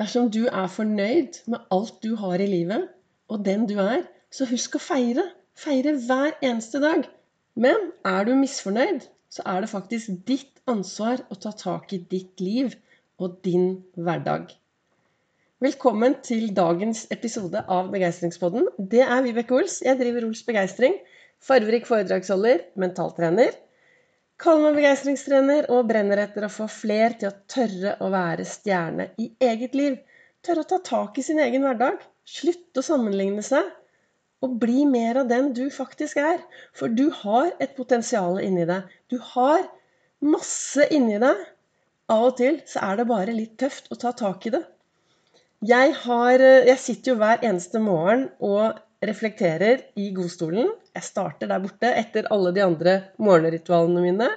Dersom du er fornøyd med alt du har i livet, og den du er, så husk å feire. Feire hver eneste dag. Men er du misfornøyd, så er det faktisk ditt ansvar å ta tak i ditt liv og din hverdag. Velkommen til dagens episode av Begeistringspodden. Det er Vibeke Ols. Jeg driver Ols Begeistring. Farverik foredragsholder, mentaltrener Kaller meg begeistringstrener og brenner etter å få fler til å tørre å være stjerne i eget liv. Tørre å ta tak i sin egen hverdag. Slutte å sammenligne seg. Og bli mer av den du faktisk er. For du har et potensial inni deg. Du har masse inni deg. Av og til så er det bare litt tøft å ta tak i det. Jeg, har, jeg sitter jo hver eneste morgen og reflekterer i godstolen. Jeg starter der borte etter alle de andre morgenritualene mine.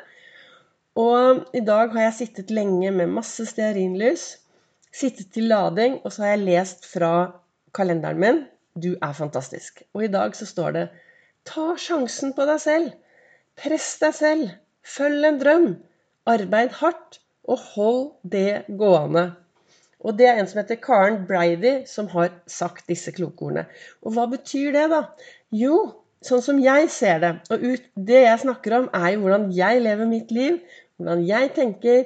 Og i dag har jeg sittet lenge med masse stearinlys. Sittet til lading, og så har jeg lest fra kalenderen min. Du er fantastisk. Og i dag så står det Ta sjansen på deg selv. Press deg selv. Følg en drøm. Arbeid hardt. Og hold det gående. Og det er en som heter Karen Brady, som har sagt disse klokordene. Og hva betyr det, da? Jo, sånn som jeg ser det, og ut, det jeg snakker om, er jo hvordan jeg lever mitt liv, hvordan jeg tenker,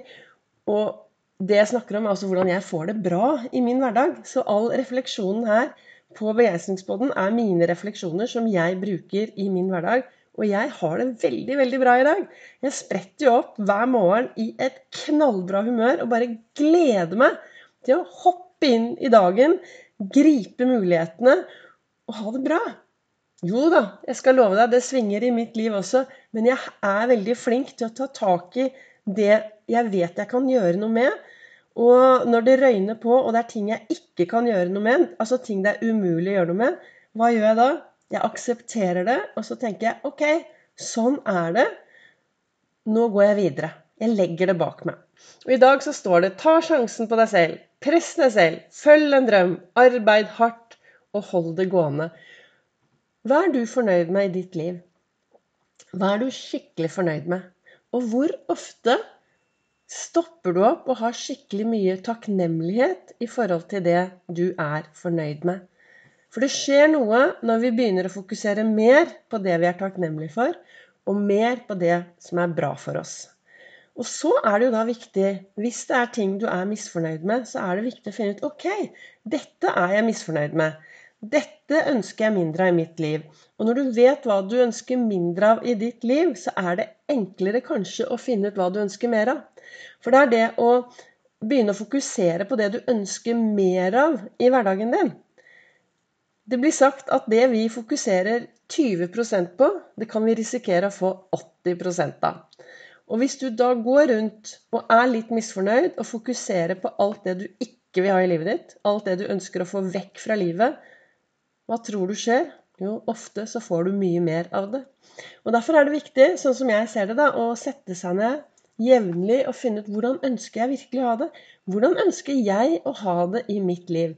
og det jeg snakker om, er også hvordan jeg får det bra i min hverdag. Så all refleksjonen her på Begeistringsboden er mine refleksjoner som jeg bruker i min hverdag. Og jeg har det veldig, veldig bra i dag. Jeg spretter jo opp hver morgen i et knallbra humør og bare gleder meg til å hoppe inn i dagen, gripe mulighetene og ha det bra. Jo da, jeg skal love deg, det svinger i mitt liv også, men jeg er veldig flink til å ta tak i det jeg vet jeg kan gjøre noe med. Og når det røyner på, og det er ting jeg ikke kan gjøre noe med, altså ting det er umulig å gjøre noe med, hva gjør jeg da? Jeg aksepterer det, og så tenker jeg ok, sånn er det. Nå går jeg videre. Jeg legger det bak meg. Og i dag så står det ta sjansen på deg selv. Press deg selv. Følg en drøm. Arbeid hardt. Og hold det gående. Hva er du fornøyd med i ditt liv? Hva er du skikkelig fornøyd med? Og hvor ofte stopper du opp og har skikkelig mye takknemlighet i forhold til det du er fornøyd med? For det skjer noe når vi begynner å fokusere mer på det vi er takknemlige for, og mer på det som er bra for oss. Og så er det jo da viktig, hvis det er ting du er misfornøyd med, så er det viktig å finne ut ok, dette er jeg misfornøyd med. Dette ønsker jeg mindre av i mitt liv. Og når du vet hva du ønsker mindre av i ditt liv, så er det enklere kanskje å finne ut hva du ønsker mer av. For det er det å begynne å fokusere på det du ønsker mer av i hverdagen din. Det blir sagt at det vi fokuserer 20% på, det kan vi risikere å få 80% av. Og hvis du da går rundt og er litt misfornøyd og fokuserer på alt det du ikke vil ha i livet ditt, alt det du ønsker å få vekk fra livet, hva tror du skjer? Jo, ofte så får du mye mer av det. Og Derfor er det viktig, sånn som jeg ser det, da, å sette seg ned jevnlig og finne ut hvordan ønsker jeg virkelig å ha det? Hvordan ønsker jeg å ha det i mitt liv?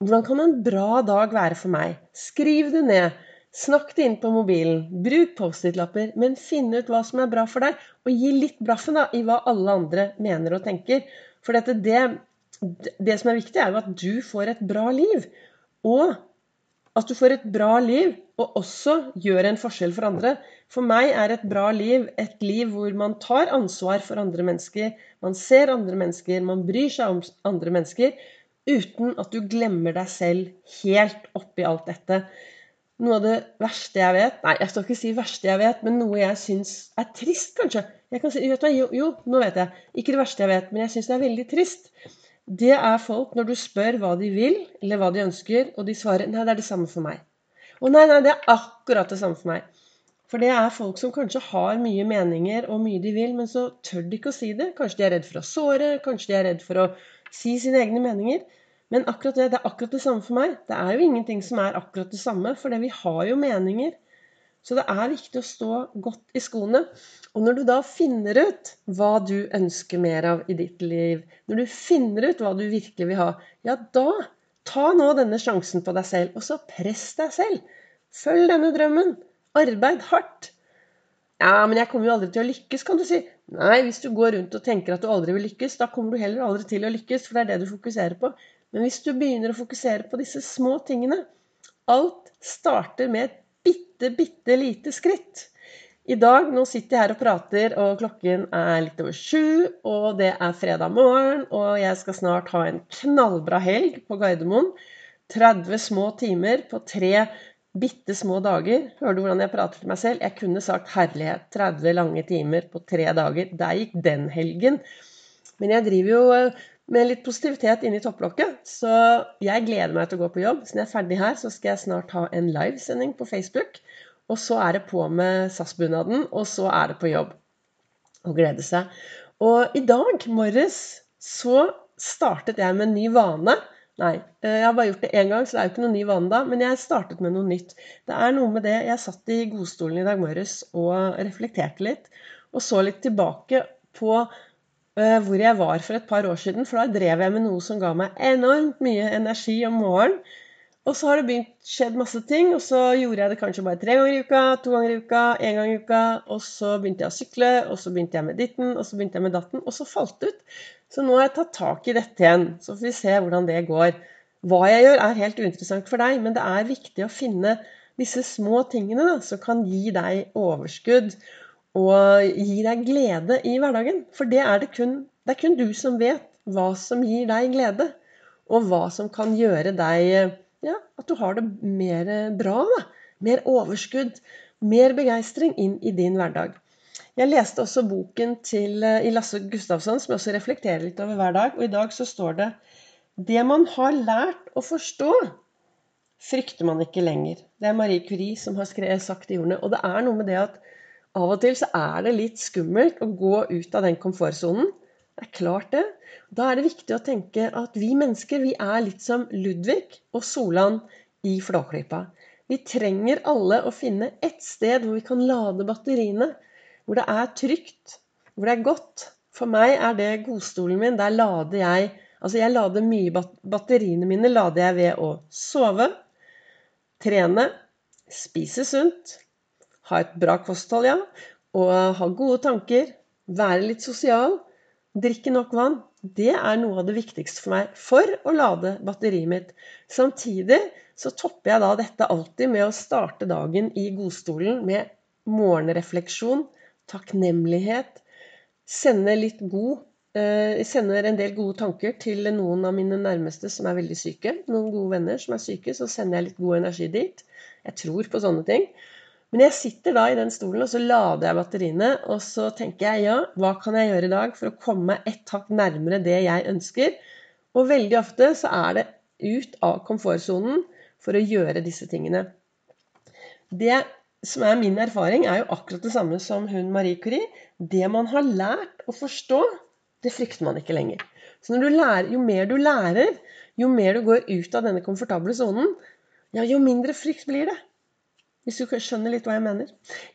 Hvordan kan en bra dag være for meg? Skriv det ned. Snakk det inn på mobilen. Bruk Post-It-lapper. Men finn ut hva som er bra for deg, og gi litt blaffen da, i hva alle andre mener og tenker. For dette, det, det som er viktig, er jo at du får et bra liv. Og at du får et bra liv, og også gjør en forskjell for andre. For meg er et bra liv et liv hvor man tar ansvar for andre mennesker. Man ser andre mennesker, man bryr seg om andre mennesker. Uten at du glemmer deg selv helt oppi alt dette. Noe av det verste jeg vet Nei, jeg skal ikke si verste jeg vet, men noe jeg syns er trist, kanskje. Jeg kan si, jo, jo, nå vet jeg. Ikke det verste jeg vet, men jeg syns det er veldig trist. Det er folk når du spør hva de vil, eller hva de ønsker, og de svarer nei, det er det samme for meg. Og nei, nei, det er akkurat det samme for meg. For det er folk som kanskje har mye meninger og mye de vil, men så tør de ikke å si det. Kanskje de er redd for å såre, kanskje de er redd for å si sine egne meninger. Men akkurat det, det er akkurat det samme for meg. Det er jo ingenting som er akkurat det samme, for vi har jo meninger. Så det er viktig å stå godt i skoene. Og når du da finner ut hva du ønsker mer av i ditt liv, når du finner ut hva du virkelig vil ha, ja, da ta nå denne sjansen på deg selv, og så press deg selv. Følg denne drømmen. Arbeid hardt. Ja, men jeg kommer jo aldri til å lykkes, kan du si. Nei, hvis du går rundt og tenker at du aldri vil lykkes, da kommer du heller aldri til å lykkes, for det er det du fokuserer på. Men hvis du begynner å fokusere på disse små tingene Alt starter med et bitte, bitte lite skritt. I dag, nå sitter jeg her og prater, og klokken er litt over sju, og det er fredag morgen, og jeg skal snart ha en knallbra helg på Gardermoen. 30 små timer på tre bitte små dager. Hører du hvordan jeg prater til meg selv? Jeg kunne sagt herlighet. 30 lange timer på tre dager. Der gikk den helgen. Men jeg driver jo eh, med litt positivitet inni topplokket, så jeg gleder meg til å gå på jobb. Så når jeg er ferdig her, så skal jeg snart ha en livesending på Facebook. Og så er det på med SAS-bunaden, og så er det på jobb. Og glede seg. Og i dag morges så startet jeg med en ny vane. Nei, eh, jeg har bare gjort det én gang, så det er jo ikke noen ny vane da. Men jeg startet med noe nytt. Det er noe med det Jeg satt i godstolen i dag morges og reflekterte litt. Og så litt tilbake på hvor jeg var for et par år siden. For da drev jeg med noe som ga meg enormt mye energi om morgenen. Og så har det begynt skjedd masse ting, og så gjorde jeg det kanskje bare tre ganger i uka, to ganger i uka, én gang i uka. Og så begynte jeg å sykle, og så begynte jeg med ditten, og så begynte jeg med datten. Og så falt det ut. Så nå har jeg tatt tak i dette igjen. Så får vi se hvordan det går. Hva jeg gjør, er helt uinteressant for deg, men det er viktig å finne disse små tingene da, som kan gi deg overskudd og gi deg glede i hverdagen. For det er, det, kun, det er kun du som vet hva som gir deg glede, og hva som kan gjøre deg ja, at du har det mer bra. da. Mer overskudd, mer begeistring inn i din hverdag. Jeg leste også boken til eh, i Lasse Gustavsson, som jeg også reflekterer litt over hver dag. Og i dag så står det Det man har lært å forstå, frykter man ikke lenger. Det er Marie Curie som har skrevet, sagt de ordene. Og det er noe med det at av og til så er det litt skummelt å gå ut av den komfortsonen. Det er klart det. Da er det viktig å tenke at vi mennesker vi er litt som Ludvig og Solan i Flåklypa. Vi trenger alle å finne ett sted hvor vi kan lade batteriene hvor det er trygt, hvor det er godt. For meg er det godstolen min. Der lader jeg Altså, jeg lader mye Batteriene mine lader jeg ved å sove, trene, spise sunt, ha et bra kosthold, ja, og ha gode tanker, være litt sosial, drikke nok vann. Det er noe av det viktigste for meg for å lade batteriet mitt. Samtidig så topper jeg da dette alltid med å starte dagen i godstolen med morgenrefleksjon, takknemlighet. sende litt god jeg eh, sender en del gode tanker til noen av mine nærmeste som er veldig syke. Noen gode venner som er syke, så sender jeg litt god energi dit. Jeg tror på sånne ting. Men jeg sitter da i den stolen, og så lader jeg batteriene. Og så tenker jeg ja, hva kan jeg gjøre i dag for å komme meg ett hakk nærmere det jeg ønsker? Og veldig ofte så er det ut av komfortsonen for å gjøre disse tingene. Det som er min erfaring, er jo akkurat det samme som hun Marie Curie. Det man har lært å forstå, det frykter man ikke lenger. Så lærer, jo mer du lærer, jo mer du går ut av denne komfortable sonen, ja, jo mindre frykt blir det. Hvis du skjønner litt hva jeg mener.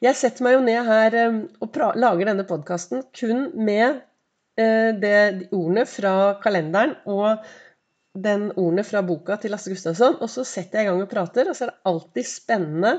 Jeg setter meg jo ned her um, og lager denne podkasten kun med uh, det, de ordene fra kalenderen og den ordene fra boka til Lasse Gustavsson. Og så setter jeg i gang og prater, og så er det alltid spennende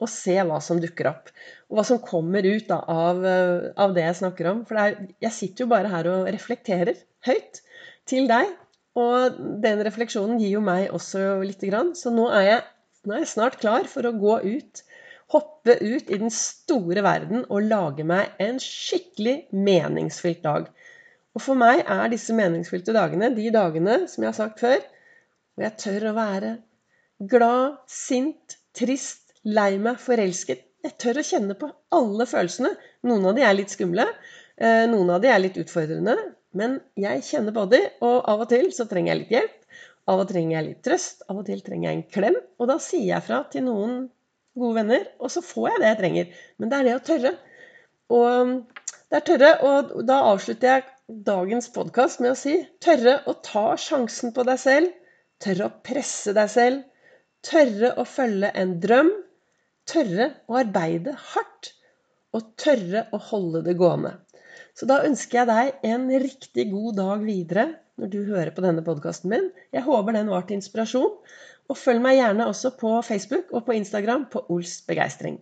å se hva som dukker opp. Og hva som kommer ut da, av, eh, av, det jeg snakker om. For er, jeg sitter jo bare her og reflekterer høyt til deg. Og den refleksjonen gir jo meg også lite grann. Så nå er, jeg, nå er jeg snart klar for å gå ut. Hoppe ut i den store verden og lage meg en skikkelig meningsfylt dag. Og for meg er disse meningsfylte dagene de dagene, som jeg har sagt før, hvor jeg tør å være glad, sint, trist, lei meg, forelsket. Jeg tør å kjenne på alle følelsene. Noen av de er litt skumle. Eh, noen av de er litt utfordrende. Men jeg kjenner på og av og til så trenger jeg litt hjelp. Av og til trenger jeg litt trøst. Av og til trenger jeg en klem. Og da sier jeg fra til noen gode venner, og så får jeg det jeg trenger. Men det er det å tørre. Og det er tørre, og da avslutter jeg dagens podkast med å si tørre å ta sjansen på deg selv. Tørre å presse deg selv. Tørre å følge en drøm tørre å arbeide hardt og tørre å holde det gående. Så da ønsker jeg deg en riktig god dag videre når du hører på denne podkasten min. Jeg håper den var til inspirasjon. Og følg meg gjerne også på Facebook og på Instagram på Ols begeistring.